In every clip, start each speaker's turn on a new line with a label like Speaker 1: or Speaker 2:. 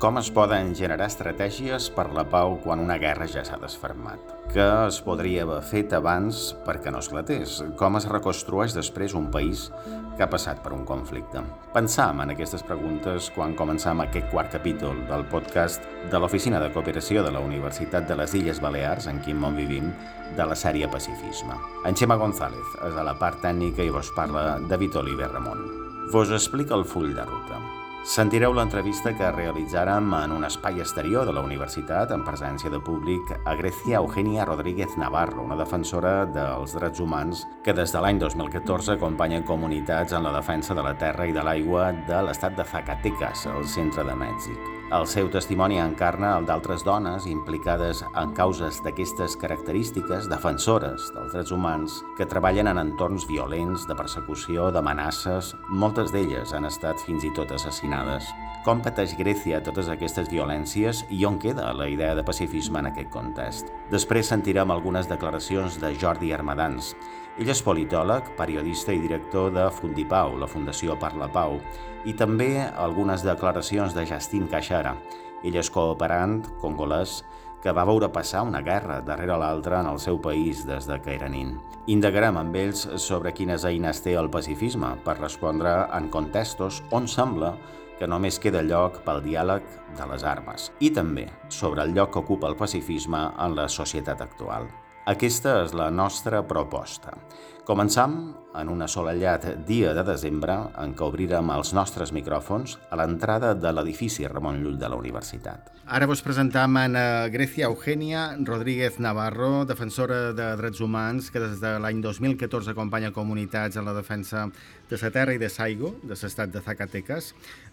Speaker 1: Com es poden generar estratègies per la pau quan una guerra ja s'ha desfermat? Què es podria haver fet abans perquè no esclatés? Com es reconstrueix després un país que ha passat per un conflicte? Pensam en aquestes preguntes quan començam aquest quart capítol del podcast de l'Oficina de Cooperació de la Universitat de les Illes Balears, en quin món vivim, de la sèrie Pacifisme. En Xema González és a la part tècnica i vos parla David Oliver Ramon. Vos explica el full de ruta. Sentireu l'entrevista que realitzàrem en un espai exterior de la universitat en presència de públic a Grecia Eugenia Rodríguez Navarro, una defensora dels drets humans que des de l'any 2014 acompanya comunitats en la defensa de la terra i de l'aigua de l'estat de Zacatecas, al centre de Mèxic. El seu testimoni encarna el d'altres dones implicades en causes d'aquestes característiques defensores dels drets humans que treballen en entorns violents, de persecució, d'amenaces. Moltes d'elles han estat fins i tot assassinades. Com pateix Grècia totes aquestes violències i on queda la idea de pacifisme en aquest context? Després sentirem algunes declaracions de Jordi Armadans. Ell és politòleg, periodista i director de Fundipau, la Fundació per la Pau, i també algunes declaracions de Justin Caixara. Ell és cooperant congolès que va veure passar una guerra darrere l'altra en el seu país des de que era nin. Indagarem amb ells sobre quines eines té el pacifisme per respondre en contextos on sembla que només queda lloc pel diàleg de les armes i també sobre el lloc que ocupa el pacifisme en la societat actual. Aquesta és la nostra proposta. Començam en un assolellat dia de desembre en què obrirem els nostres micròfons a l'entrada de l'edifici Ramon Llull de la Universitat.
Speaker 2: Ara vos presentam en Grecia Eugenia Rodríguez Navarro, defensora de drets humans que des de l'any 2014 acompanya comunitats en la defensa de la terra i de Saigo, de l'estat de Zacatecas.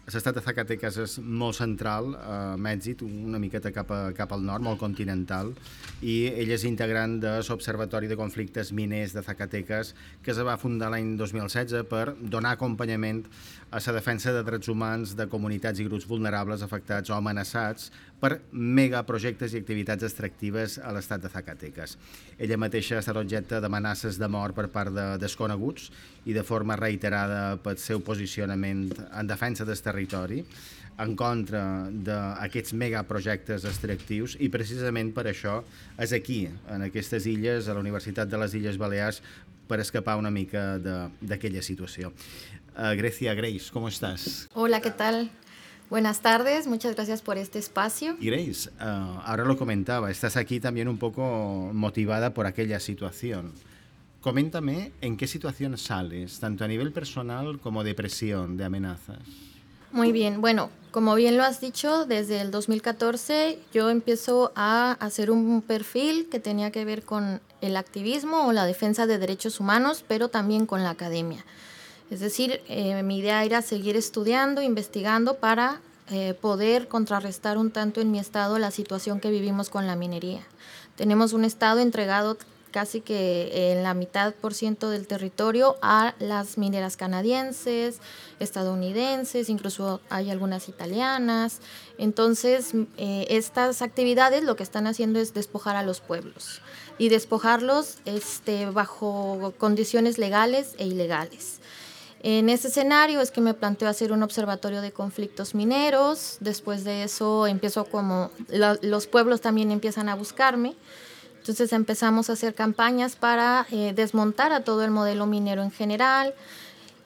Speaker 2: L'estat de Zacatecas és molt central a Mèxic, una miqueta cap, a, cap al nord, molt continental, i ell és integrant de l'Observatori de Conflictes Miners de Zacatecas, que es va fundar l'any 2016 per donar acompanyament a la defensa de drets humans de comunitats i grups vulnerables afectats o amenaçats per megaprojectes i activitats extractives a l'estat de Zacatecas. Ella mateixa ha estat objecte d'amenaces de mort per part de desconeguts i de forma reiterada pel seu posicionament en defensa del territori en contra d'aquests megaprojectes extractius i precisament per això és aquí, en aquestes illes, a la Universitat de les Illes Balears, per escapar una mica d'aquella situació. Uh, Grecia, Grace, ¿cómo estás?
Speaker 3: Hola, ¿qué tal? Buenas tardes, muchas gracias por este espacio.
Speaker 2: Grace, uh, ahora lo comentaba, estás aquí también un poco motivada por aquella situación. Coméntame en qué situación sales, tanto a nivel personal como de presión, de amenazas.
Speaker 3: Muy bien, bueno, como bien lo has dicho, desde el 2014 yo empiezo a hacer un perfil que tenía que ver con el activismo o la defensa de derechos humanos, pero también con la academia. Es decir, eh, mi idea era seguir estudiando, investigando para eh, poder contrarrestar un tanto en mi estado la situación que vivimos con la minería. Tenemos un estado entregado casi que en la mitad por ciento del territorio a las mineras canadienses, estadounidenses, incluso hay algunas italianas. Entonces, eh, estas actividades lo que están haciendo es despojar a los pueblos y despojarlos este, bajo condiciones legales e ilegales. En ese escenario es que me planteo hacer un observatorio de conflictos mineros. Después de eso empiezo como los pueblos también empiezan a buscarme. Entonces empezamos a hacer campañas para eh, desmontar a todo el modelo minero en general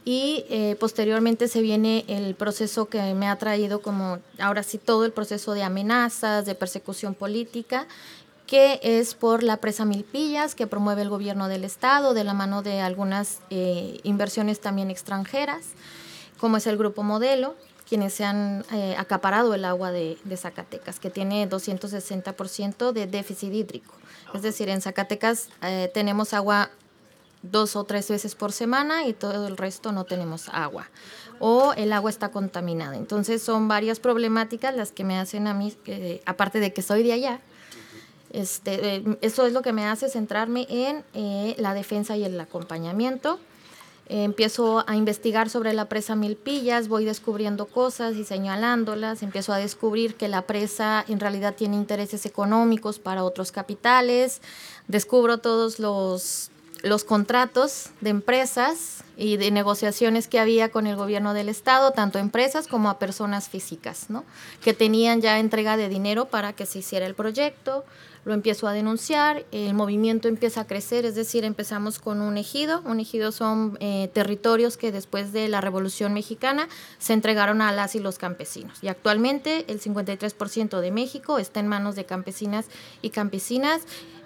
Speaker 3: y eh, posteriormente se viene el proceso que me ha traído como ahora sí todo el proceso de amenazas, de persecución política que es por la presa Milpillas que promueve el gobierno del estado de la mano de algunas eh, inversiones también extranjeras, como es el Grupo Modelo, quienes se han acaparado el agua de, de Zacatecas, que tiene 260% de déficit hídrico. Es decir, en Zacatecas eh, tenemos agua dos o tres veces por semana y todo el resto no tenemos agua o el agua está contaminada. Entonces son varias problemáticas las que me hacen a mí, aparte de que soy de allá, este, eh, eso es lo que me hace centrarme en eh, la defensa y el acompañamiento. Empiezo a investigar sobre la presa Milpillas, voy descubriendo cosas y señalándolas, empiezo a descubrir que la presa en realidad tiene intereses económicos para otros capitales, descubro todos los los contratos de empresas y de negociaciones que había con el gobierno del estado, tanto a empresas como a personas físicas, ¿no? que tenían ya entrega de dinero para que se hiciera el proyecto. Lo empiezo a denunciar, el movimiento empieza a crecer, es decir, empezamos con un ejido. Un ejido son eh, territorios que después de la Revolución Mexicana se entregaron a las y los campesinos. Y actualmente el 53% de México está en manos de campesinas y campesinas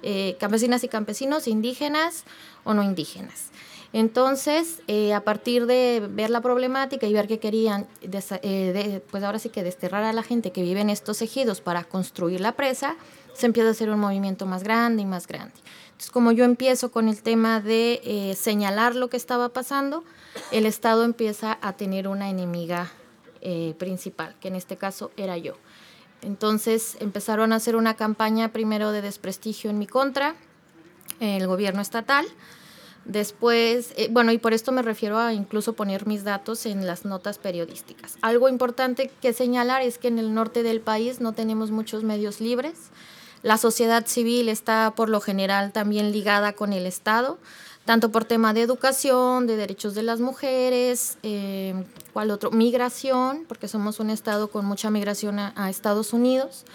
Speaker 3: eh, campesinas y campesinos indígenas o no indígenas. Entonces, eh, a partir de ver la problemática y ver que querían, eh, pues ahora sí que desterrar a la gente que vive en estos ejidos para construir la presa, se empieza a hacer un movimiento más grande y más grande. Entonces, como yo empiezo con el tema de señalar lo que estaba pasando, el Estado empieza a tener una enemiga principal, que en este caso era yo. Entonces empezaron a hacer una campaña primero de desprestigio en mi contra, el gobierno estatal. Después, eh, bueno, y por esto me refiero a incluso poner mis datos en las notas periodísticas. Algo importante que señalar es que en el norte del país no tenemos muchos medios libres. La sociedad civil está por lo general también ligada con el Estado tanto por tema de educación, de derechos de las mujeres, eh, ¿cuál otro? Migración, porque somos un estado con mucha migración a, Estados Unidos,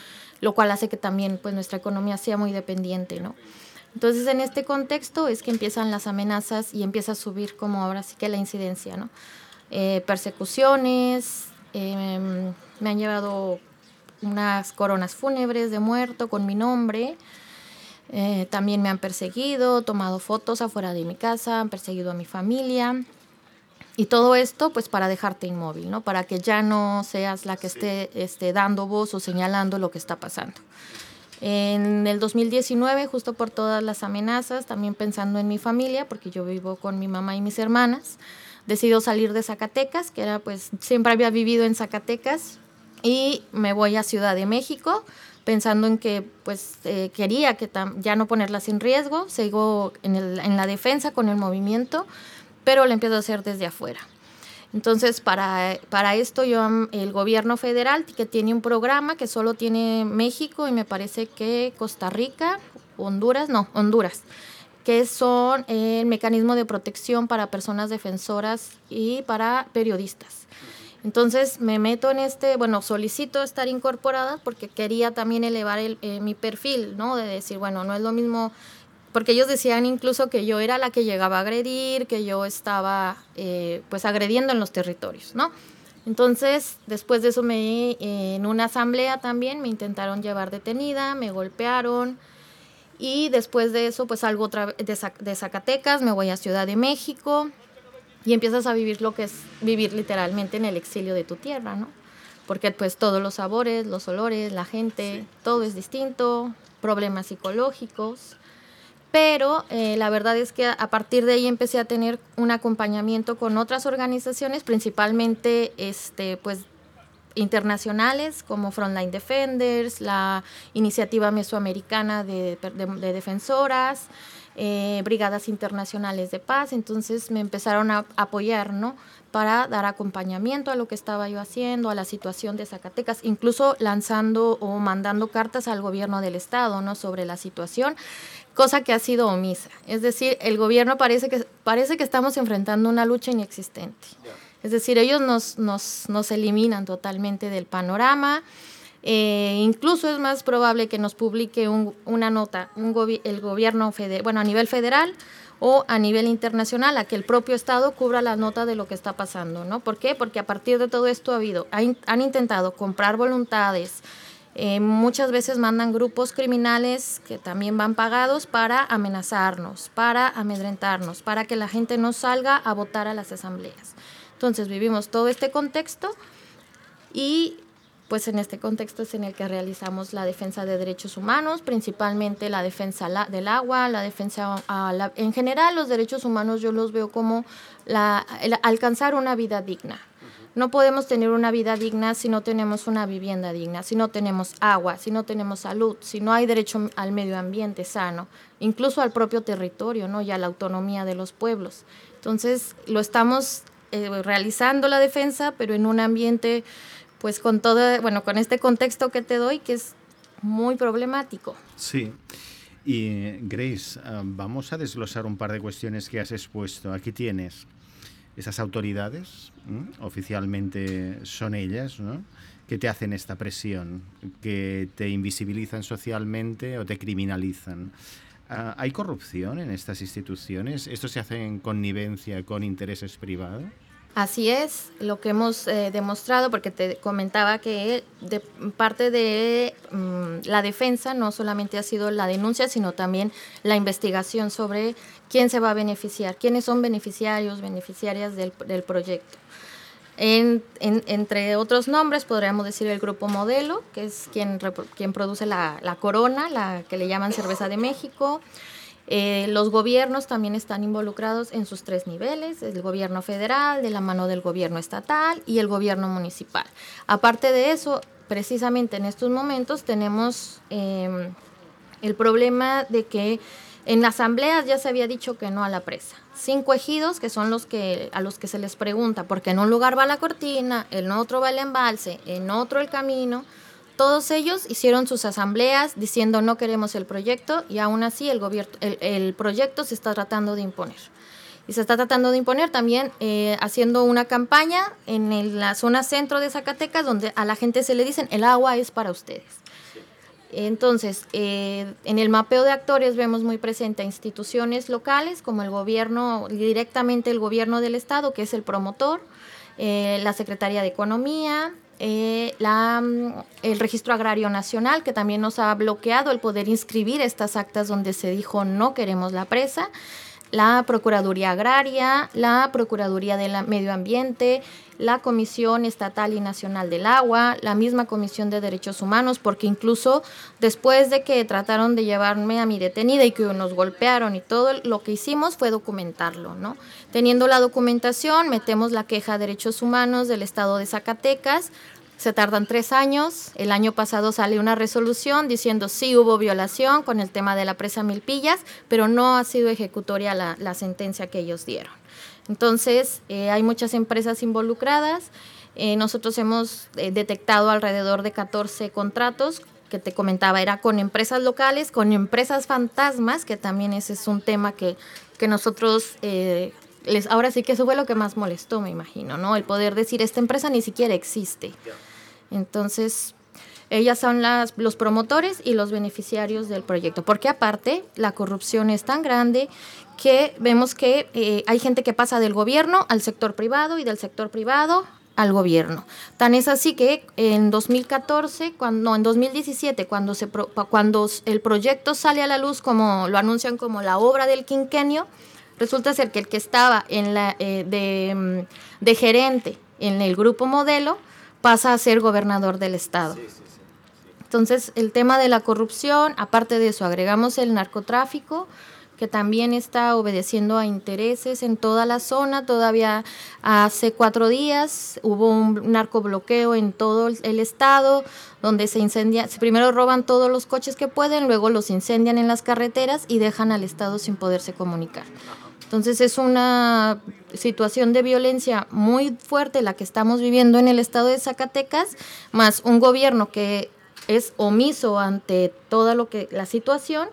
Speaker 3: lo cual hace que también pues, nuestra economía sea muy dependiente, ¿no? Entonces, en este contexto es que empiezan las amenazas y empieza a subir como ahora sí que la incidencia, ¿no? Eh, persecuciones, em, me han llevado unas coronas fúnebres de muerto con mi nombre, eh, también me han perseguido, tomado fotos afuera de mi casa, han perseguido a mi familia. Y todo esto pues para dejarte inmóvil, ¿no? Para que ya no seas la que esté, esté dando voz o señalando lo que está pasando. En el 2019, justo por todas las amenazas, también pensando en mi familia, porque yo vivo con mi mamá y mis hermanas, decido salir de Zacatecas, que era pues siempre había vivido en Zacatecas, y me voy a Ciudad de México pensando en que pues eh, quería que ya no ponerlas en riesgo, sigo en, el, en la defensa con el movimiento, pero lo empiezo a hacer desde afuera. Entonces, para, para esto, yo, el gobierno federal, que tiene un programa que solo tiene México y me parece que Costa Rica, Honduras, no, Honduras, que son el mecanismo de protección para personas defensoras y para periodistas. Entonces me meto en este, bueno, solicito estar incorporada porque quería también elevar el, eh, mi perfil, ¿no? De decir, bueno, no es lo mismo, porque ellos decían incluso que yo era la que llegaba a agredir, que yo estaba eh, pues agrediendo en los territorios, ¿no? Entonces, después de eso, me, en una asamblea también me intentaron llevar detenida, me golpearon. Y después de eso, pues salgo otra de Zacatecas, me voy a Ciudad de México, y empiezas a vivir lo que es vivir literalmente en el exilio de tu tierra, ¿no? Porque pues todos los sabores, los olores, la gente, todo es distinto, problemas psicológicos, pero eh, la verdad es que a partir de ahí empecé a tener un acompañamiento con otras organizaciones, principalmente este, pues, internacionales como Frontline Defenders, la iniciativa mesoamericana de, de defensoras, eh, brigadas internacionales de paz, entonces me empezaron a apoyar, ¿no? Para dar acompañamiento a lo que estaba yo haciendo, a la situación de Zacatecas, incluso lanzando o mandando cartas al gobierno del estado, ¿no? Sobre la situación, cosa que ha sido omisa. Es decir, el gobierno parece que, parece que estamos enfrentando una lucha inexistente. Es decir, ellos nos, nos, nos eliminan totalmente del panorama. Eh, incluso es más probable que nos publique una nota un el gobierno federal, bueno, a nivel federal o a nivel internacional, a que el propio Estado cubra la nota de lo que está pasando, ¿no? ¿Por qué? Porque a partir de todo esto ha habido, han intentado comprar voluntades, eh, muchas veces mandan grupos criminales que también van pagados para amenazarnos, para amedrentarnos, para que la gente no salga a votar a las asambleas. Entonces vivimos todo este contexto y pues en este contexto es en el que realizamos la defensa de derechos humanos, principalmente la defensa del agua, la defensa en general los derechos humanos yo los veo como la, alcanzar una vida digna. No podemos tener una vida digna si no tenemos una vivienda digna, si no tenemos agua, si no tenemos salud, si no hay derecho al medio ambiente sano, incluso al propio territorio, ¿no? y a la autonomía de los pueblos. Entonces, lo estamos eh, realizando la defensa, pero en un ambiente pues con todo, bueno, con este contexto que te doy, que es muy problemático.
Speaker 2: Sí. Y Grace, ah, vamos a desglosar un par de cuestiones que has expuesto. Aquí tienes esas autoridades, oficialmente son ellas, ¿no? que te hacen esta presión, que te invisibilizan socialmente o te criminalizan. Ah, ¿Hay corrupción en estas instituciones? ¿Esto se hace en connivencia con intereses privados?
Speaker 3: Así es, lo que hemos eh, demostrado, porque te comentaba que de parte de mm, la defensa no solamente ha sido la denuncia, sino también la investigación sobre quién se va a beneficiar, quiénes son beneficiarios, beneficiarias del, proyecto. entre otros nombres, podríamos decir el Grupo Modelo, que es quien, quien produce la, la Corona, la que le llaman Cerveza de México. Eh, los gobiernos también están involucrados en sus tres niveles, el gobierno federal, de la mano del gobierno estatal y el gobierno municipal. Aparte de eso, precisamente en estos momentos tenemos em, el problema de que en asambleas ya se había dicho que no a la presa. Cinco ejidos que son los que a los que se les pregunta, porque en un lugar va la cortina, en otro va el embalse, en otro el camino. Todos ellos hicieron sus asambleas diciendo no queremos el proyecto y aún así el, proyecto se está tratando de imponer. Y se está tratando de imponer también eh, haciendo una campaña en la zona centro de Zacatecas donde a la gente se le dicen el agua es para ustedes. Entonces, eh, en el mapeo de actores vemos muy presente a instituciones locales como el gobierno, directamente el gobierno del estado, que es el promotor, eh, la Secretaría de Economía, eh, mm, el Registro Agrario Nacional, que también nos ha bloqueado el poder inscribir estas actas donde se dijo no queremos la presa, la Procuraduría Agraria, la Procuraduría del Medio Ambiente, la Comisión Estatal y Nacional del Agua, la misma Comisión de Derechos Humanos, porque incluso después de que trataron de llevarme a mi detenida y que nos golpearon y todo, lo que hicimos fue documentarlo, ¿no? Teniendo la documentación, metemos la queja de derechos humanos del Estado de Zacatecas, se tardan tres años. El año pasado sale una resolución diciendo sí hubo violación con el tema de la presa Milpillas, pero no ha sido ejecutoria la, sentencia que ellos dieron. Entonces, eh, hay muchas empresas involucradas. Eh, nosotros hemos eh, detectado alrededor de 14 contratos que te comentaba, era con empresas locales, con empresas fantasmas, que también ese es un tema que, que nosotros les, ahora sí que eso fue lo que más molestó, me imagino, ¿no? El poder decir, esta empresa ni siquiera existe. Entonces, ellas son las, los promotores y los beneficiarios del proyecto, porque aparte la corrupción es tan grande que vemos que eh, hay gente que pasa del gobierno al sector privado y del sector privado al gobierno. Tan es así que en 2014, cuando, no, en 2017, cuando, se, cuando el proyecto sale a la luz, como lo anuncian como la obra del quinquenio, resulta ser que el que estaba en la, eh, de, mm, de gerente en el grupo modelo, pasa a ser gobernador del estado. Entonces, el tema de la corrupción, aparte de eso, agregamos el narcotráfico, que también está obedeciendo a intereses en toda la zona. Todavía hace cuatro días hubo un narcobloqueo en todo el estado, donde se incendia, primero roban todos los coches que pueden, luego los incendian en las carreteras y dejan al estado sin poderse comunicar. Entonces es una situación de violencia muy fuerte la que estamos viviendo en el estado de Zacatecas, más un gobierno que es omiso ante toda lo que la situación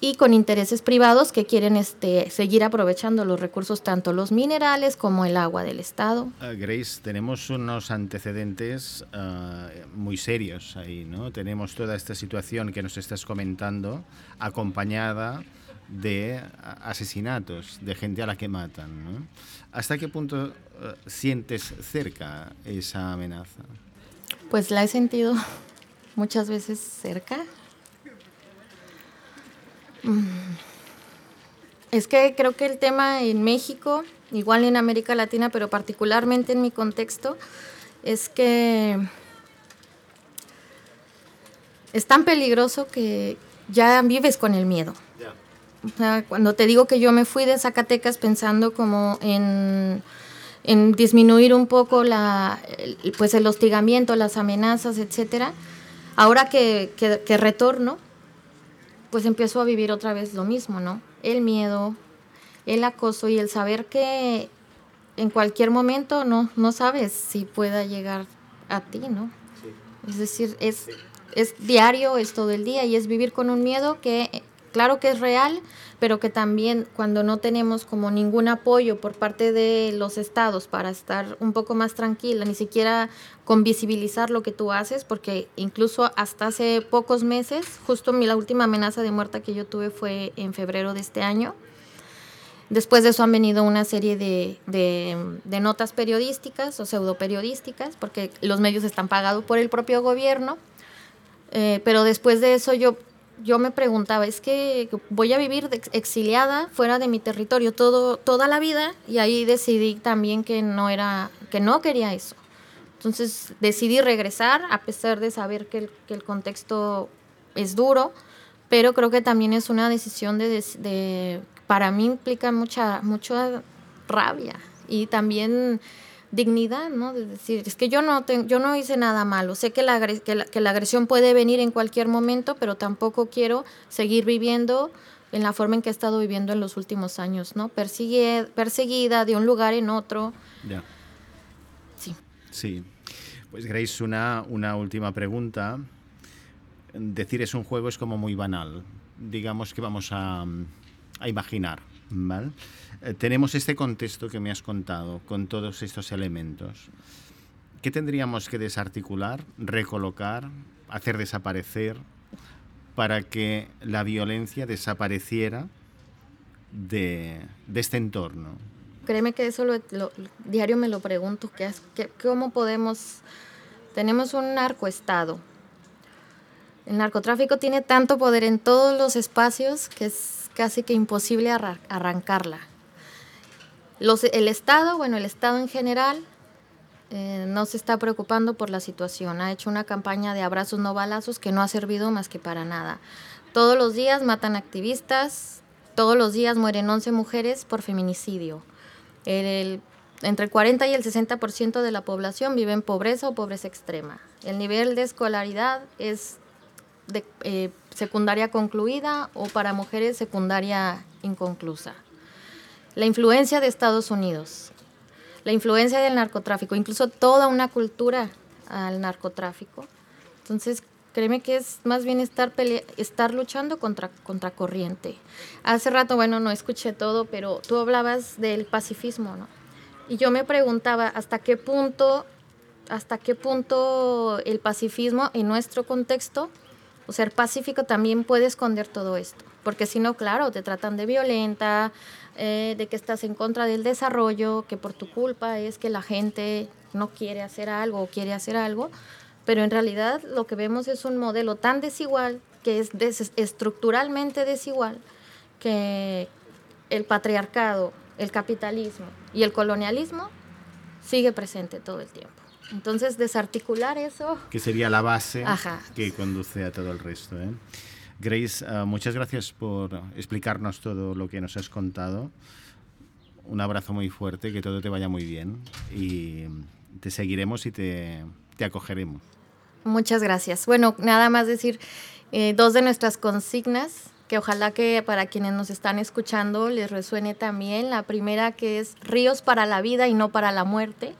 Speaker 3: y con intereses privados que quieren este, seguir aprovechando los recursos, tanto los minerales como el agua del Estado.
Speaker 2: Uh, Grace, tenemos unos antecedentes uh, muy serios ahí, ¿no? Tenemos toda esta situación que nos estás comentando acompañada de asesinatos, de gente a la que matan. ¿no? ¿Hasta qué punto eh, sientes cerca esa amenaza?
Speaker 3: Pues la he sentido muchas veces cerca. Mm. Es que creo que el tema en México, igual en América Latina, pero particularmente en mi contexto, es que es tan peligroso que ya vives con el miedo. Cuando te digo que yo me fui de Zacatecas pensando como en, en disminuir un poco la, el, pues el hostigamiento, las amenazas, etcétera, ahora que, que, que retorno, pues empiezo a vivir otra vez lo mismo, ¿no? El miedo, el acoso y el saber que en cualquier momento no, no sabes si pueda llegar a ti, ¿no? Es decir, es, es diario, es todo el día y es vivir con un miedo que claro que es real, pero que también cuando no tenemos como ningún apoyo por parte de los estados para estar un poco más tranquila, ni siquiera con visibilizar lo que tú haces, porque incluso hasta hace pocos meses, justo mi, la última amenaza de muerte que yo tuve fue en febrero de este año, Después de eso han venido una serie de, de, notas periodísticas o pseudo periodísticas, porque los medios están pagados por el propio gobierno. Eh, pero después de eso yo, yo me preguntaba, es que voy a vivir exiliada fuera de mi territorio todo, toda la vida y ahí decidí también que no, era, que no quería eso. Entonces decidí regresar a pesar de saber que el, que el contexto es duro, pero creo que también es una decisión de, de para mí implica mucha, mucha rabia y también dignidad, ¿no? De decir, es que yo no, yo no hice nada malo, sé que la, que la, que, la, agresión puede venir en cualquier momento, pero tampoco quiero seguir viviendo en la forma en que he estado viviendo en los últimos años, ¿no? Persigue, perseguida de un lugar en otro.
Speaker 2: Ya.
Speaker 3: Sí.
Speaker 2: Sí. Pues Grace, una, una última pregunta. Decir es un juego es como muy banal. Digamos que vamos a a imaginar. ¿Vale? Eh, tenemos este contexto que me has contado con todos estos elementos. ¿Qué tendríamos que desarticular, recolocar, hacer desaparecer para que la violencia desapareciera de, de este entorno?
Speaker 3: Créeme que eso lo, lo, diario me lo pregunto, que, que, ¿cómo podemos? Tenemos un narcoestado. El narcotráfico tiene tanto poder en todos los espacios que es casi que imposible arrancarla. Los, el Estado, bueno, el Estado en general eh, no se está preocupando por la situación. Ha hecho una campaña de abrazos no balazos que no ha servido más que para nada. Todos los días matan activistas, todos los días mueren 11 mujeres por feminicidio. El, entre el 40 y el 60% de la población vive en pobreza o pobreza extrema. El nivel de escolaridad es eh, secundaria concluida o para mujeres secundaria inconclusa. La influencia de Estados Unidos, la influencia del narcotráfico, incluso toda una cultura al narcotráfico. Entonces, créeme que es más bien estar, estar luchando contra, contra corriente. Hace rato, bueno, no escuché todo, pero tú hablabas del pacifismo, ¿no? Y yo me preguntaba hasta qué punto, hasta qué punto el pacifismo en nuestro contexto o ser pacífico también puede esconder todo esto, porque si no, claro, te tratan de violenta, eh, de que estás en contra del desarrollo, que por tu culpa es que la gente no quiere hacer algo o quiere hacer algo, pero en realidad lo que vemos es un modelo tan desigual, que es estructuralmente desigual, que el patriarcado, el capitalismo y el colonialismo sigue presente todo el tiempo. Entonces, desarticular eso...
Speaker 2: Que sería la base Ajá. que conduce a todo el resto. ¿eh? Grace, uh, muchas gracias por explicarnos todo lo que nos has contado. Un abrazo muy fuerte, que todo te vaya muy bien y te seguiremos y te, te acogeremos.
Speaker 3: Muchas gracias. Bueno, nada más decir eh, dos de nuestras consignas que ojalá que para quienes nos están escuchando les resuene también. La primera que es ríos para la vida y no para la muerte.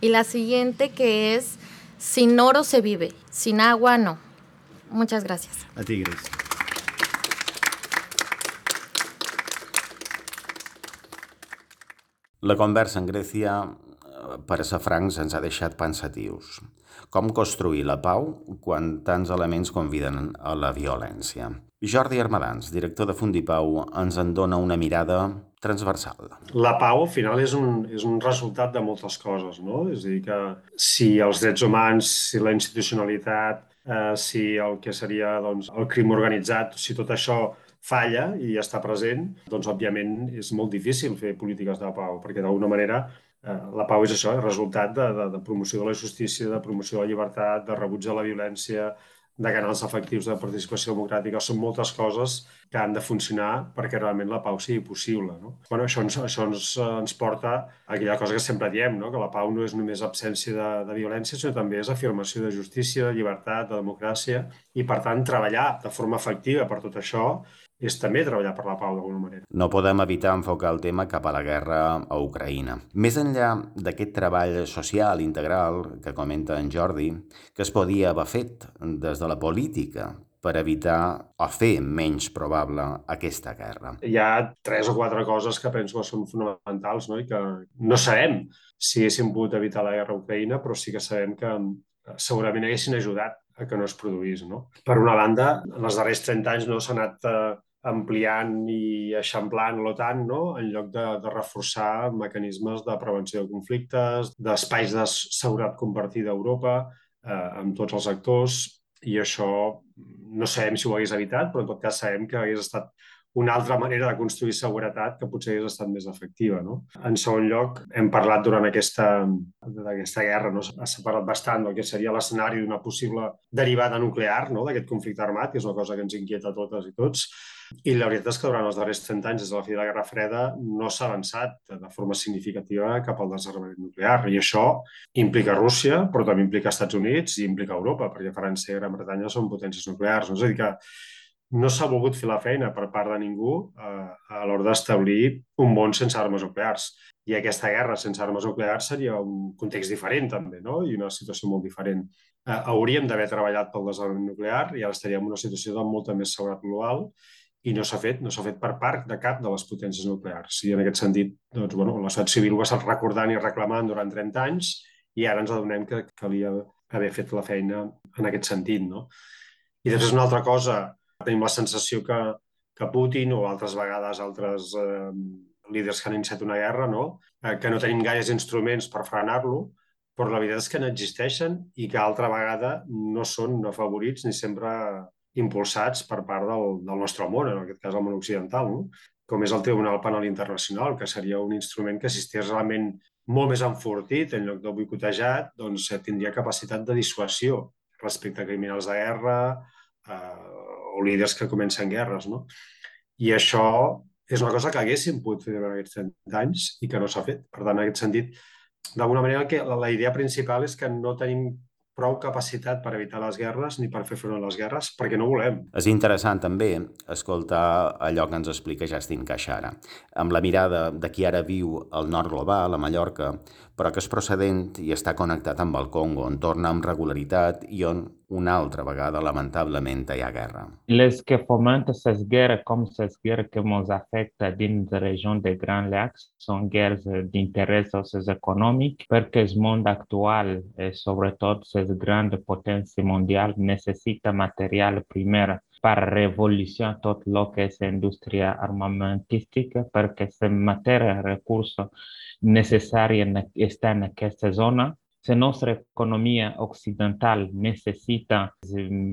Speaker 3: Y la siguiente que es, sin oro se vive, sin agua no. Muchas gracias.
Speaker 2: A ti, Grace.
Speaker 1: La conversa en Grècia, per ser francs, ens ha deixat pensatius. Com construir la pau quan tants elements conviden a la violència? Jordi Armadans, director de Fundipau, ens en dona una mirada transversal.
Speaker 4: La pau, al final, és un, és un resultat de moltes coses, no? És a dir, que si els drets humans, si la institucionalitat, eh, si el que seria doncs, el crim organitzat, si tot això falla i està present, doncs, òbviament, és molt difícil fer polítiques de pau, perquè d'alguna manera eh, la pau és això, és resultat de, de, de promoció de la justícia, de promoció de la llibertat, de rebuig de la violència, de canals efectius de participació democràtica, són moltes coses que han de funcionar perquè realment la pau sigui possible. No? Bueno, això ens, això ens, ens porta a aquella cosa que sempre diem, no? que la pau no és només absència de, de violència, sinó també és afirmació de justícia, de llibertat, de democràcia, i per tant treballar de forma efectiva per tot això és també treballar per la pau d'alguna manera.
Speaker 1: No podem evitar enfocar el tema cap a la guerra a Ucraïna. Més enllà d'aquest treball social integral que comenta en Jordi, que es podia haver fet des de la política per evitar o fer menys probable aquesta guerra.
Speaker 4: Hi ha tres o quatre coses que penso que són fonamentals no? i que no sabem si haguéssim pogut evitar la guerra a Ucraïna, però sí que sabem que segurament haguessin ajudat a que no es produís. No? Per una banda, en els darrers 30 anys no s'ha anat eh, ampliant i eixamplant l'OTAN no? en lloc de, de reforçar mecanismes de prevenció de conflictes, d'espais de seguretat compartida a Europa eh, amb tots els actors i això no sabem si ho hagués evitat, però en tot cas sabem que hagués estat una altra manera de construir seguretat que potser hagués estat més efectiva. No? En segon lloc, hem parlat durant aquesta, aquesta guerra, no? s'ha parlat bastant del que seria l'escenari d'una possible derivada nuclear no? d'aquest conflicte armat, que és una cosa que ens inquieta a totes i tots, i la veritat és que durant els darrers 30 anys, des de la fi de la Guerra Freda, no s'ha avançat de forma significativa cap al desarmament nuclear. I això implica Rússia, però també implica Estats Units i implica Europa, perquè França i Gran Bretanya són potències nuclears. No? És a dir, que no s'ha volgut fer la feina per part de ningú eh, a l'hora d'establir un món sense armes nuclears. I aquesta guerra sense armes nuclears seria un context diferent també, no? i una situació molt diferent. Eh, hauríem d'haver treballat pel desarmament nuclear i ara estaríem en una situació de molta més seguretat global i no s'ha fet, no s'ha fet per part de cap de les potències nuclears. I en aquest sentit, doncs, bueno, l'estat civil ho ha estat recordant i reclamant durant 30 anys i ara ens adonem que calia haver fet la feina en aquest sentit. No? I després una altra cosa Tenim la sensació que, que Putin o altres vegades altres eh, líders que han iniciat una guerra, no? Eh, que no tenim gaires instruments per frenar-lo, però la veritat és que n'existeixen i que altra vegada no són afavorits ni sempre impulsats per part del, del nostre món, en aquest cas el món occidental, no? com és el Tribunal Penal Internacional, que seria un instrument que si estigués realment molt més enfortit en lloc de boicotejat, doncs tindria capacitat de dissuasió respecte a criminals de guerra, eh, o líders que comencen guerres, no? I això és una cosa que haguéssim pogut fer en aquests 30 anys i que no s'ha fet. Per tant, en aquest sentit, d'alguna manera, que la, la idea principal és que no tenim prou capacitat per evitar les guerres ni per fer front a les guerres, perquè no volem.
Speaker 1: És interessant també escoltar allò que ens explica Justin Caixara, amb la mirada de qui ara viu al nord global, a Mallorca, però que és procedent i està connectat amb el Congo, on torna amb regularitat i on una altra vegada, lamentablement, hi ha guerra.
Speaker 5: Les que fomenten ces guerres, com ces guerres que ens afecten dins la regió de Grand Lacs, són guerres d'interès econòmic, perquè el món actual, i sobretot les grans potències mondials, necessita material primer par revoluția tot lo che este industria armamentistică, perché se materia recurso necesari în, este în această zonă. Se nostra economia occidental necessita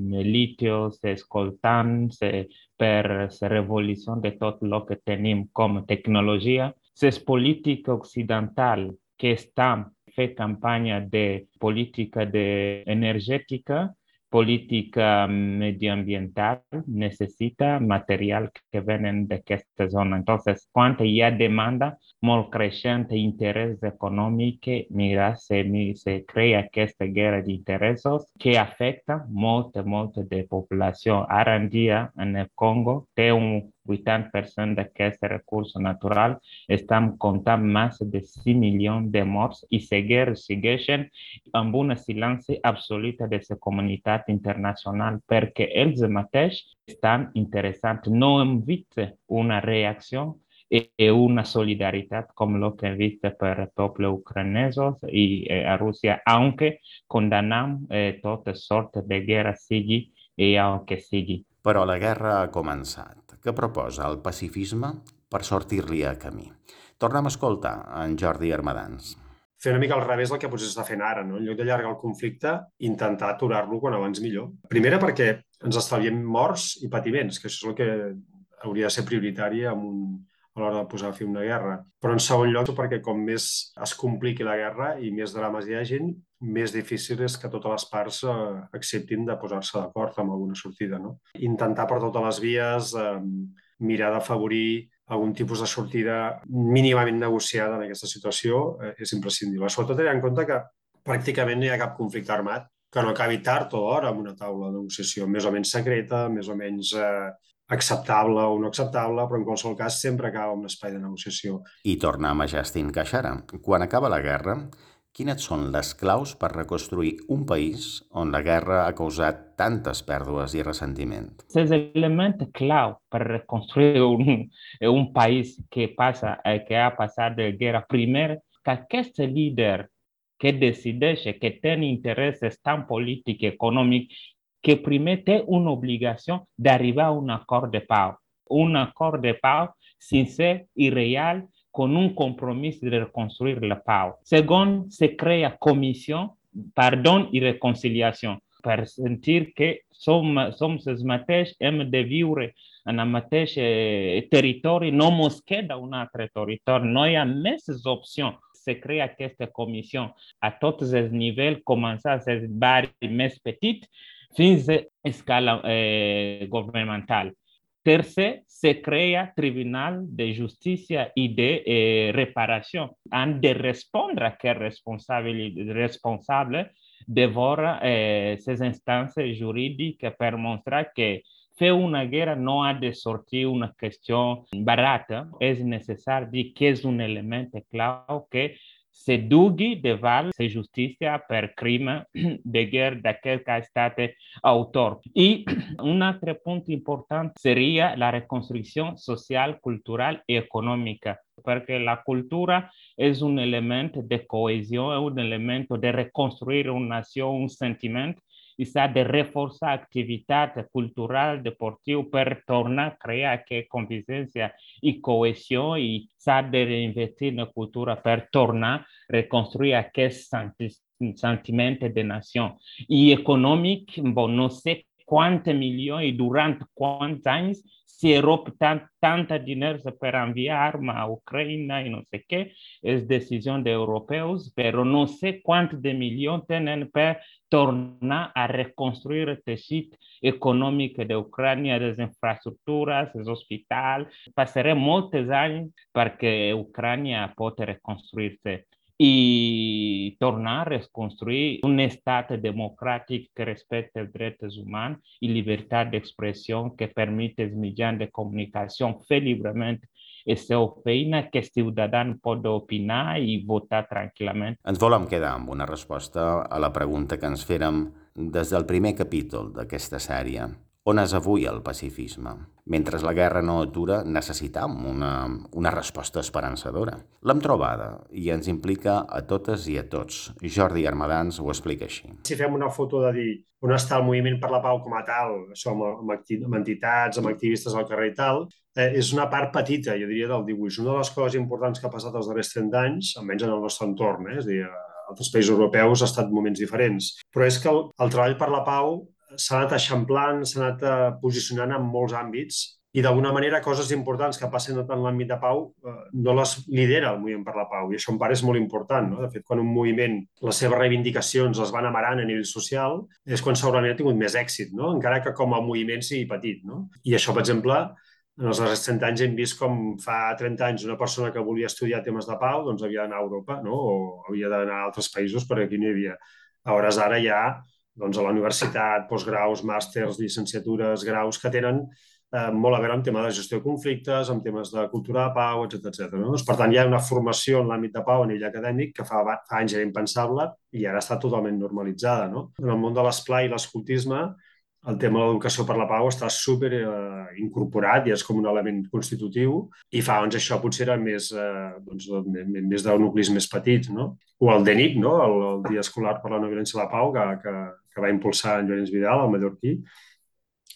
Speaker 5: litio, se ascoltan, se eh, per se revoluțion de tot lo que tenim com tecnologia, se politica occidental che sta fe campania de politică de energetică, política medioambiental, necessita material que venen d'aquesta zona. Entonces, quan hi ha demanda, molt creixent interès econòmic, mira, se, se crea aquesta guerra d'interessos que afecta molta, molta de població. Ara en dia, en el Congo, té un 80% d'aquest recurs natural. Estem comptant més de 6 milions de morts i guerra segueixen amb una silenci absoluta de la comunitat internacional perquè ells mateixos estan interessants. No hem vist una reacció e una solidaritat com lo que viste per el poble ucranesos i eh, a Rússia, aunque condemnem eh, tota sorta de guerra sigui el que sigui.
Speaker 1: Però la guerra ha començat. Què proposa el pacifisme per sortir-li a camí? Tornem a escoltar en Jordi Armadans.
Speaker 4: Fer una mica al revés del que potser s'està fent ara, no? En lloc d'allargar el conflicte, intentar aturar-lo quan abans millor. Primera perquè ens estalviem morts i patiments, que això és el que hauria de ser prioritari amb un, a l'hora de posar fi a una guerra. Però en segon lloc, perquè com més es compliqui la guerra i més drames hi hagin, més difícil és que totes les parts eh, acceptin de posar-se d'acord amb alguna sortida. No? Intentar per totes les vies eh, mirar d'afavorir algun tipus de sortida mínimament negociada en aquesta situació eh, és imprescindible. Sobretot tenint en compte que pràcticament no hi ha cap conflicte armat que no acabi tard o d'hora amb una taula de negociació més o menys secreta, més o menys eh, acceptable o no acceptable, però en qualsevol cas sempre acaba un espai de negociació.
Speaker 1: I torna a Justin Caixara. Quan acaba la guerra, quines són les claus per reconstruir un país on la guerra ha causat tantes pèrdues i ressentiment?
Speaker 5: Els elements clau per reconstruir un, un país que, passa, eh, que ha passat de guerra, primer, que aquest líder que decideix que té interessos tant polítics i econòmics que permettait une obligation d'arriver à un accord de paix. Un accord de paix sincère et réel con un compromis de reconstruire la paix. Second, se crée la commission pardon et réconciliation pour sentir que sommes, sommes aiment de vivre en eh, un territoire non mosquée dans un autre territoire. Nous avons ces options. Se crée cette commission à tous les niveaux, commençant à se barrer mes petites fins a escala eh, governamental. Tercer, se crea Tribunal de Justícia i de eh, Reparació. Han de respondre a aquest responsable, responsable devora eh, les instàncies jurídiques per mostrar que fer una guerra no ha de sortir una qüestió barata, és necessari dir que és un element clau que se dugui davant la justícia per crim de guerra d'aquell que ha estat autor. I un altre punt important seria la reconstrucció social, cultural i econòmica, perquè la cultura és un element de cohesió, és un element de reconstruir una nació, un sentiment, i s'ha de reforçar activitat cultural, deportiva per tornar a crear aquesta convivència i cohesió i s'ha de reinvestir en la cultura per tornar a reconstruir aquest sentiment de nació. I econòmic, bon, no sé quants milions i durant quants anys si Europa tant, tanta diners per enviar a Ucrânia i no sé què, és decisió d'europeus, però no sé quant de milions tenen per tornar a reconstruir el teixit econòmic d'Ucrània, les infraestructures, els hospitals. Passarem molts anys perquè Ucrània pot reconstruir-se tornar a construir un estat democràtic que respecte els drets humans i libertà d'expressió que permet permette mitjans de comunicació fer lliurement la seva feina que ciutadans poden opinar i votar tranquil·lament.
Speaker 1: Ens volem quedar amb una resposta a la pregunta que ens fèrem des del primer capítol d'aquesta sèrie. On és avui el pacifisme? Mentre la guerra no atura, necessitam una, una resposta esperançadora. L'hem trobada i ens implica a totes i a tots. Jordi Armadans ho explica així.
Speaker 4: Si fem una foto de dir on està el moviment per la pau com a tal, això amb, amb, entitats, amb activistes al carrer i tal, eh, és una part petita, jo diria, del dibuix. Una de les coses importants que ha passat els darrers 30 anys, almenys en el nostre entorn, eh, és a dir, altres països europeus ha estat moments diferents, però és que el, el treball per la pau s'ha anat eixamplant, s'ha anat eh, posicionant en molts àmbits i d'alguna manera coses importants que passen en l'àmbit de pau eh, no les lidera el moviment per la pau i això em pare és molt important. No? De fet, quan un moviment, les seves reivindicacions les van amarant a nivell social, és quan segurament ha tingut més èxit, no? encara que com a moviment sigui petit. No? I això, per exemple, en els darrers 30 anys hem vist com fa 30 anys una persona que volia estudiar temes de pau doncs havia d'anar a Europa no? o havia d'anar a altres països perquè aquí no hi havia. A hores d'ara ja doncs, a la universitat, postgraus, màsters, llicenciatures, graus, que tenen eh, molt a veure amb tema de gestió de conflictes, amb temes de cultura de pau, etc etc. No? Per tant, hi ha una formació en l'àmbit de pau a nivell acadèmic que fa, fa anys era impensable i ara està totalment normalitzada. No? En el món de l'esplai i l'escoltisme, el tema de l'educació per la pau està super eh, incorporat i és com un element constitutiu i fa anys això potser era més, eh, doncs, més de nuclis més petits, no? O el DENIC, no? el, el Dia Escolar per la No Violència i la Pau, que, que, que va impulsar en Llorenç Vidal, el mallorquí,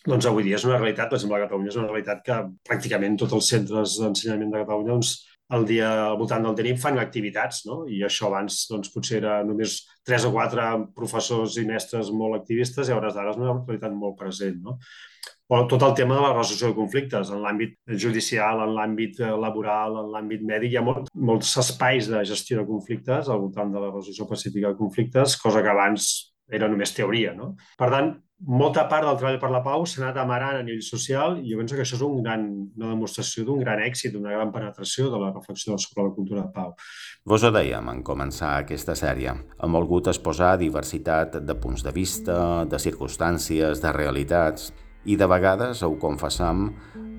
Speaker 4: doncs avui dia és una realitat, per exemple, a Catalunya és una realitat que pràcticament tots els centres d'ensenyament de Catalunya doncs, el dia al voltant del TENIP fan activitats, no? I això abans doncs, potser era només tres o quatre professors i mestres molt activistes i a hores d'ara és una realitat molt present, no? o tot el tema de la resolució de conflictes en l'àmbit judicial, en l'àmbit eh, laboral, en l'àmbit mèdic. Hi ha molt, molts espais de gestió de conflictes al voltant de la resolució pacífica de conflictes, cosa que abans era només teoria. No? Per tant, molta part del treball per la pau s'ha anat amarant a nivell social i jo penso que això és un gran, una demostració d'un gran èxit, una gran penetració de la reflexió sobre la cultura de pau.
Speaker 1: Vos ho dèiem en començar aquesta sèrie. Hem volgut exposar diversitat de punts de vista, de circumstàncies, de realitats i de vegades, ho confessam,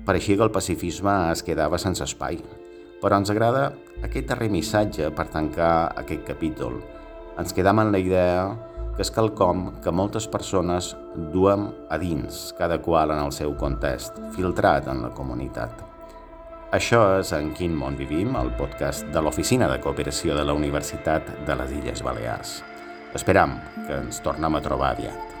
Speaker 1: pareixia que el pacifisme es quedava sense espai. Però ens agrada aquest darrer missatge per tancar aquest capítol. Ens quedam en la idea que és quelcom que moltes persones duem a dins, cada qual en el seu context, filtrat en la comunitat. Això és En quin món vivim, el podcast de l'Oficina de Cooperació de la Universitat de les Illes Balears. Esperam que ens tornem a trobar aviat.